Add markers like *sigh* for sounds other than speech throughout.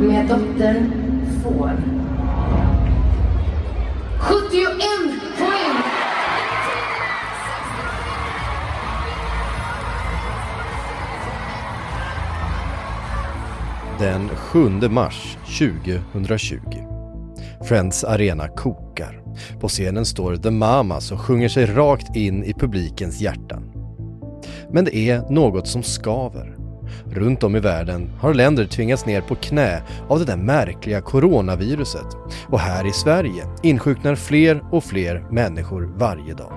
med dottern får 71 poäng! Den 7 mars 2020. Friends Arena kokar. På scenen står The Mamas och sjunger sig rakt in i publikens hjärtan. Men det är något som skaver. Runt om i världen har länder tvingats ner på knä av det där märkliga coronaviruset och här i Sverige insjuknar fler och fler människor varje dag.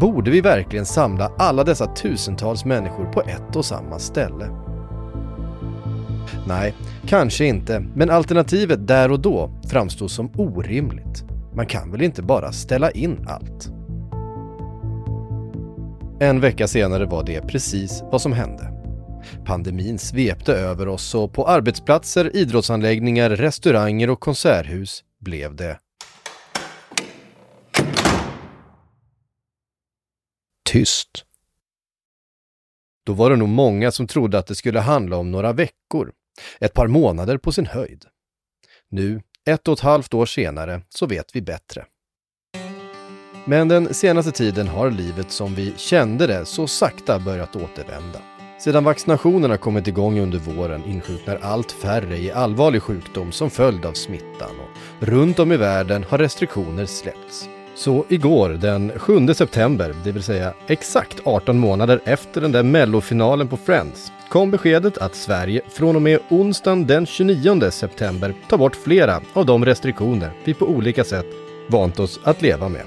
Borde vi verkligen samla alla dessa tusentals människor på ett och samma ställe? Nej, kanske inte, men alternativet där och då framstod som orimligt. Man kan väl inte bara ställa in allt? En vecka senare var det precis vad som hände. Pandemin svepte över oss och på arbetsplatser, idrottsanläggningar, restauranger och konserthus blev det tyst. Då var det nog många som trodde att det skulle handla om några veckor, ett par månader på sin höjd. Nu, ett och ett halvt år senare, så vet vi bättre. Men den senaste tiden har livet som vi kände det så sakta börjat återvända. Sedan vaccinationerna kommit igång under våren insjuknar allt färre i allvarlig sjukdom som följd av smittan och runt om i världen har restriktioner släppts. Så igår, den 7 september, det vill säga exakt 18 månader efter den där mellofinalen på Friends, kom beskedet att Sverige från och med onsdagen den 29 september tar bort flera av de restriktioner vi på olika sätt vant oss att leva med.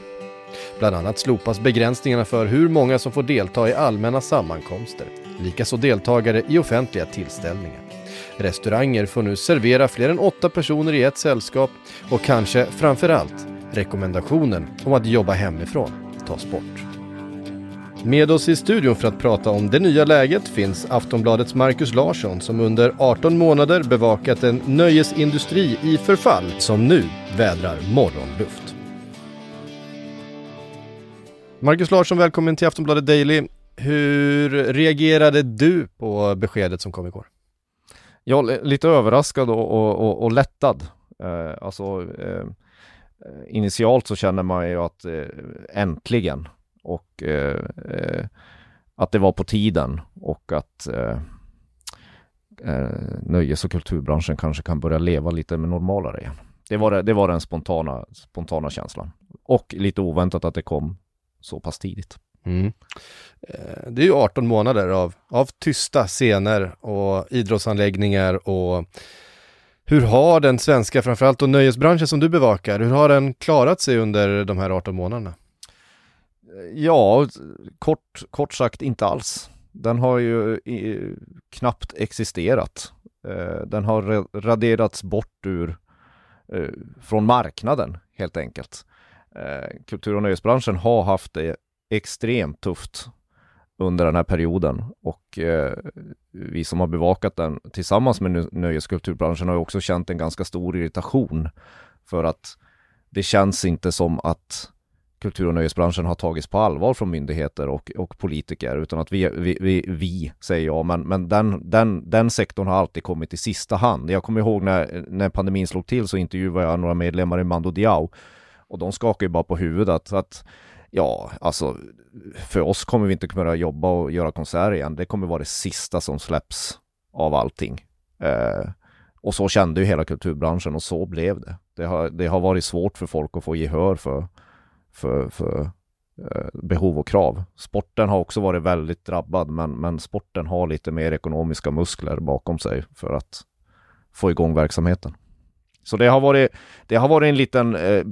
Bland annat slopas begränsningarna för hur många som får delta i allmänna sammankomster, likaså deltagare i offentliga tillställningar. Restauranger får nu servera fler än åtta personer i ett sällskap och kanske framför allt rekommendationen om att jobba hemifrån tas bort. Med oss i studion för att prata om det nya läget finns Aftonbladets Marcus Larsson som under 18 månader bevakat en nöjesindustri i förfall som nu vädrar morgonluft. Marcus Larsson, välkommen till Aftonbladet Daily. Hur reagerade du på beskedet som kom igår? Ja, lite överraskad och, och, och, och lättad. Eh, alltså, eh, initialt så känner man ju att eh, äntligen och eh, eh, att det var på tiden och att eh, eh nöjes och kulturbranschen kanske kan börja leva lite med normalare igen. Det var, det var den spontana, spontana känslan. Och lite oväntat att det kom så pass tidigt. Mm. Det är ju 18 månader av, av tysta scener och idrottsanläggningar och hur har den svenska, framförallt och nöjesbranschen som du bevakar, hur har den klarat sig under de här 18 månaderna? Ja, kort, kort sagt inte alls. Den har ju i, knappt existerat. Eh, den har raderats bort ur, eh, från marknaden helt enkelt. Eh, kultur och nöjesbranschen har haft det extremt tufft under den här perioden och eh, vi som har bevakat den tillsammans med nöjeskulturbranschen har ju också känt en ganska stor irritation för att det känns inte som att kultur och nöjesbranschen har tagits på allvar från myndigheter och, och politiker utan att vi, vi, vi, vi säger jag, men, men den, den, den sektorn har alltid kommit i sista hand. Jag kommer ihåg när, när pandemin slog till så intervjuade jag några medlemmar i Mando Diao och de skakade ju bara på huvudet. Att, ja, alltså för oss kommer vi inte kunna jobba och göra konserter igen. Det kommer vara det sista som släpps av allting. Eh, och så kände ju hela kulturbranschen och så blev det. Det har, det har varit svårt för folk att få gehör för, för, för eh, behov och krav. Sporten har också varit väldigt drabbad, men, men sporten har lite mer ekonomiska muskler bakom sig för att få igång verksamheten. Så det har varit, det har varit en liten, eh,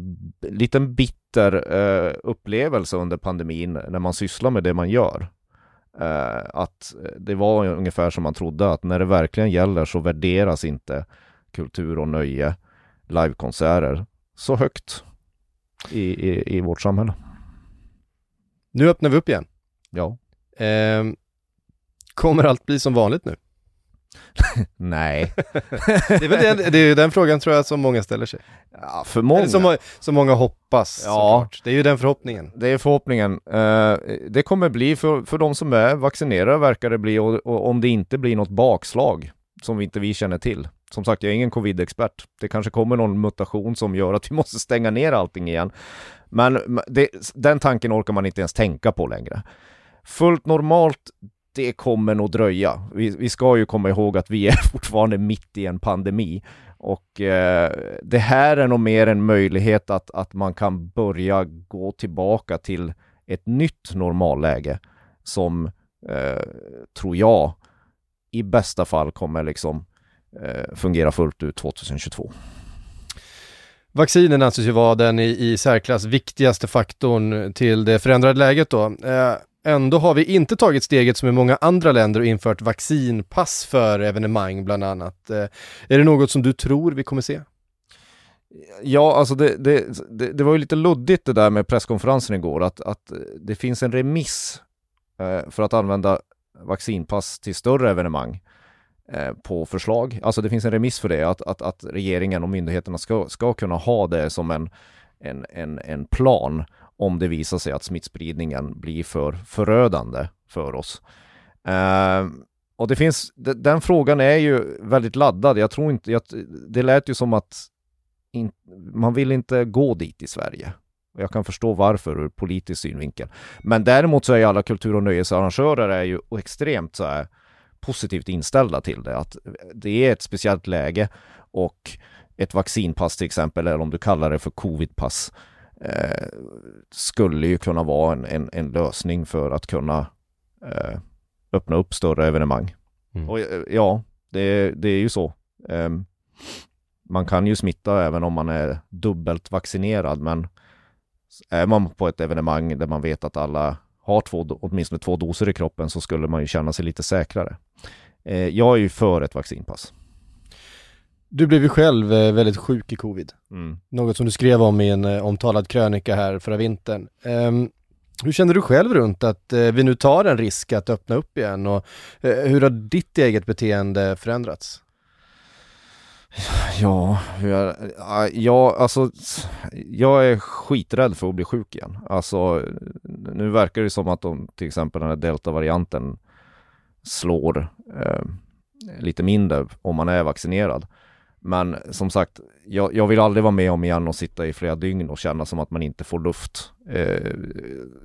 liten bitter eh, upplevelse under pandemin när man sysslar med det man gör. Eh, att det var ungefär som man trodde att när det verkligen gäller så värderas inte kultur och nöje, livekonserter, så högt i, i, i vårt samhälle. Nu öppnar vi upp igen. Ja. Eh, kommer allt bli som vanligt nu? *laughs* Nej. det, är väl den, det är den frågan tror jag som många ställer sig. Ja, för många. som, som många hoppas ja. såklart. Det är ju den förhoppningen. Det är förhoppningen. Uh, det kommer bli för, för de som är vaccinerade verkar det bli och, och, om det inte blir något bakslag som inte vi känner till. Som sagt, jag är ingen covid-expert. Det kanske kommer någon mutation som gör att vi *laughs* måste stänga ner allting igen. Men det, den tanken orkar man inte ens tänka på längre. Fullt normalt, det kommer nog dröja. Vi, vi ska ju komma ihåg att vi är *laughs* fortfarande mitt i en pandemi. Och eh, det här är nog mer en möjlighet att, att man kan börja gå tillbaka till ett nytt normalläge som eh, tror jag i bästa fall kommer liksom eh, fungera fullt ut 2022. Vaccinen anses ju vara den i, i särklass viktigaste faktorn till det förändrade läget då. Eh, Ändå har vi inte tagit steget som i många andra länder och infört vaccinpass för evenemang bland annat. Eh, är det något som du tror vi kommer se? Ja, alltså det, det, det, det, var ju lite luddigt det där med presskonferensen igår, att, att det finns en remiss eh, för att använda vaccinpass till större evenemang eh, på förslag. Alltså det finns en remiss för det, att, att, att regeringen och myndigheterna ska, ska kunna ha det som en, en, en, en plan om det visar sig att smittspridningen blir för förödande för oss. Eh, och det finns, den frågan är ju väldigt laddad. Jag tror inte, jag, det lät ju som att in, man vill inte gå dit i Sverige. Jag kan förstå varför ur politisk synvinkel. Men däremot så är ju alla kultur och nöjesarrangörer är ju extremt så här positivt inställda till det. Att det är ett speciellt läge och ett vaccinpass till exempel, eller om du kallar det för covidpass, eh, skulle ju kunna vara en, en, en, lösning för att kunna eh, öppna upp större evenemang. Mm. Och eh, ja, det, det är ju så. Eh, man kan ju smitta även om man är dubbelt vaccinerad, men är man på ett evenemang där man vet att alla har två, åtminstone två doser i kroppen så skulle man ju känna sig lite säkrare. Eh, jag är ju för ett vaccinpass. Du blev ju själv eh, väldigt sjuk i covid. Mm. Något som du skrev om i en eh, omtalad krönika här förra vintern. Um, hur känner du själv runt att uh, vi nu tar en risk att öppna upp igen och hur har ditt eget beteende förändrats? Ja, jag, ja, alltså jag är skiträdd för att bli sjuk igen. Alltså nu verkar det som att de, till exempel den här delta-varianten slår eh, lite mindre om man är vaccinerad. Men som sagt, jag, jag, vill aldrig vara med om igen och sitta i flera dygn och känna som att man inte får luft. Eh,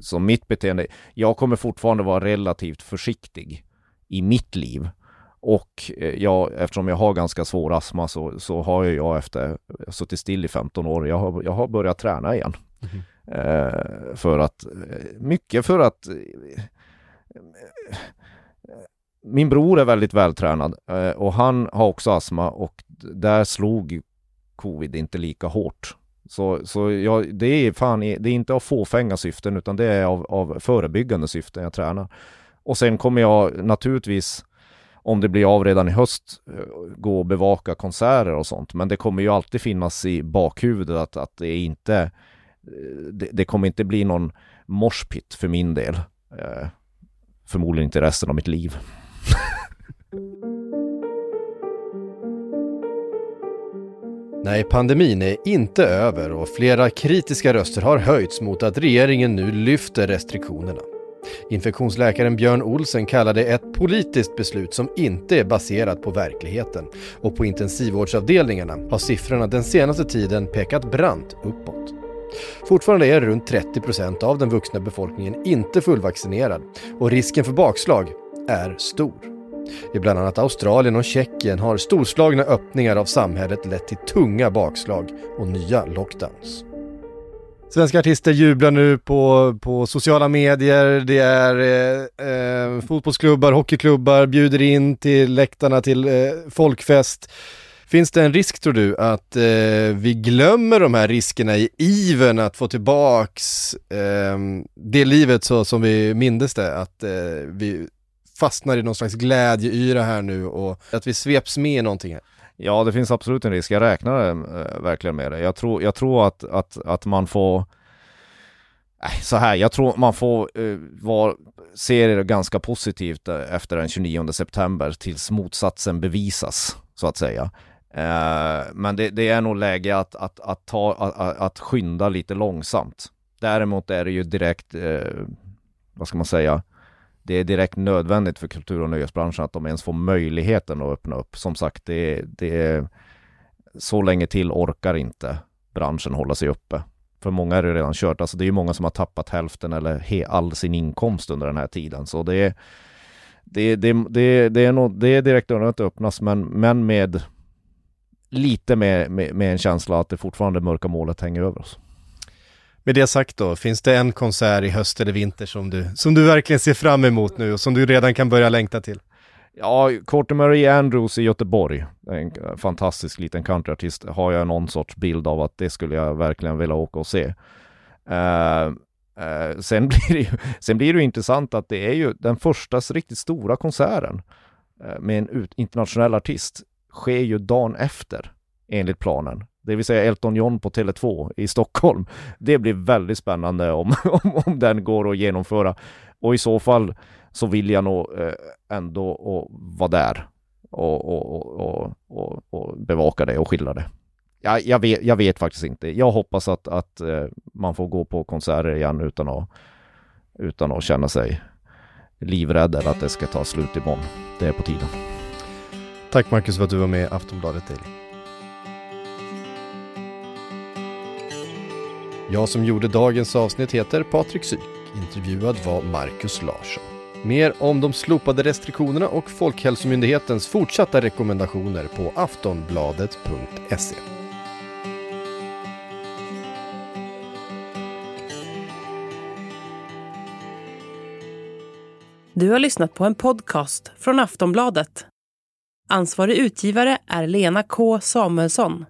så mitt beteende, jag kommer fortfarande vara relativt försiktig i mitt liv. Och eh, jag, eftersom jag har ganska svår astma så, så har jag efter suttit still i 15 år, jag har, jag har börjat träna igen. Mm. Eh, för att, eh, mycket för att eh, min bror är väldigt vältränad eh, och han har också astma och där slog covid inte lika hårt. Så, så jag, det är fan, det är inte av fåfänga syften utan det är av, av förebyggande syften jag tränar. Och sen kommer jag naturligtvis, om det blir av redan i höst, eh, gå och bevaka konserter och sånt. Men det kommer ju alltid finnas i bakhuvudet att, att det är inte, eh, det, det kommer inte bli någon morspitt för min del. Eh, förmodligen inte resten av mitt liv. *laughs* Nej, pandemin är inte över och flera kritiska röster har höjts mot att regeringen nu lyfter restriktionerna. Infektionsläkaren Björn Olsen kallar det ett politiskt beslut som inte är baserat på verkligheten. Och på intensivvårdsavdelningarna har siffrorna den senaste tiden pekat brant uppåt. Fortfarande är runt 30 procent av den vuxna befolkningen inte fullvaccinerad och risken för bakslag är stor. I bland annat Australien och Tjeckien har storslagna öppningar av samhället lett till tunga bakslag och nya lockdowns. Svenska artister jublar nu på, på sociala medier, det är eh, eh, fotbollsklubbar, hockeyklubbar bjuder in till läktarna till eh, folkfest. Finns det en risk tror du att eh, vi glömmer de här riskerna i iven att få tillbaks eh, det livet så som vi mindes det? Att eh, vi fastnar i någon slags glädjeyra här nu och att vi sveps med i någonting här. Ja, det finns absolut en risk. Jag räknar äh, verkligen med det. Jag tror, jag tror att, att, att man får äh, så här, jag tror man får uh, var, se det ganska positivt eh, efter den 29 september tills motsatsen bevisas, så att säga. Uh, men det, det, är nog läge att, att, att, ta, att, att skynda lite långsamt. Däremot är det ju direkt, uh, vad ska man säga, det är direkt nödvändigt för kultur och nöjesbranschen att de ens får möjligheten att öppna upp. Som sagt, det, det så länge till orkar inte branschen hålla sig uppe. För många är det redan kört. Alltså det är många som har tappat hälften eller he, all sin inkomst under den här tiden. Så det är, det, det, det, det är, nog, det är direkt nödvändigt att öppnas, men, men med lite med, med, med en känsla att det fortfarande mörka målet hänger över oss. Med det sagt då, finns det en konsert i höst eller vinter som du, som du verkligen ser fram emot nu och som du redan kan börja längta till? Ja, Courtney Marie Andrews i Göteborg, en fantastisk liten countryartist, har jag någon sorts bild av att det skulle jag verkligen vilja åka och se. Uh, uh, sen, *laughs* blir det ju, sen blir det ju intressant att det är ju den första riktigt stora konserten uh, med en internationell artist sker ju dagen efter enligt planen. Det vill säga Elton John på Tele2 i Stockholm. Det blir väldigt spännande om, *laughs* om, om den går att genomföra. Och i så fall så vill jag nog eh, ändå vara där och, och, och, och, och bevaka det och skildra det. Jag, jag, vet, jag vet faktiskt inte. Jag hoppas att, att eh, man får gå på konserter igen utan att, utan att känna sig livrädd eller att det ska ta slut imorgon. Det är på tiden. Tack Marcus för att du var med i Aftonbladet Daily. Jag som gjorde dagens avsnitt heter Patrik Syk. Intervjuad var Marcus Larsson. Mer om de slopade restriktionerna och Folkhälsomyndighetens fortsatta rekommendationer på aftonbladet.se. Du har lyssnat på en podcast från Aftonbladet. Ansvarig utgivare är Lena K Samuelsson.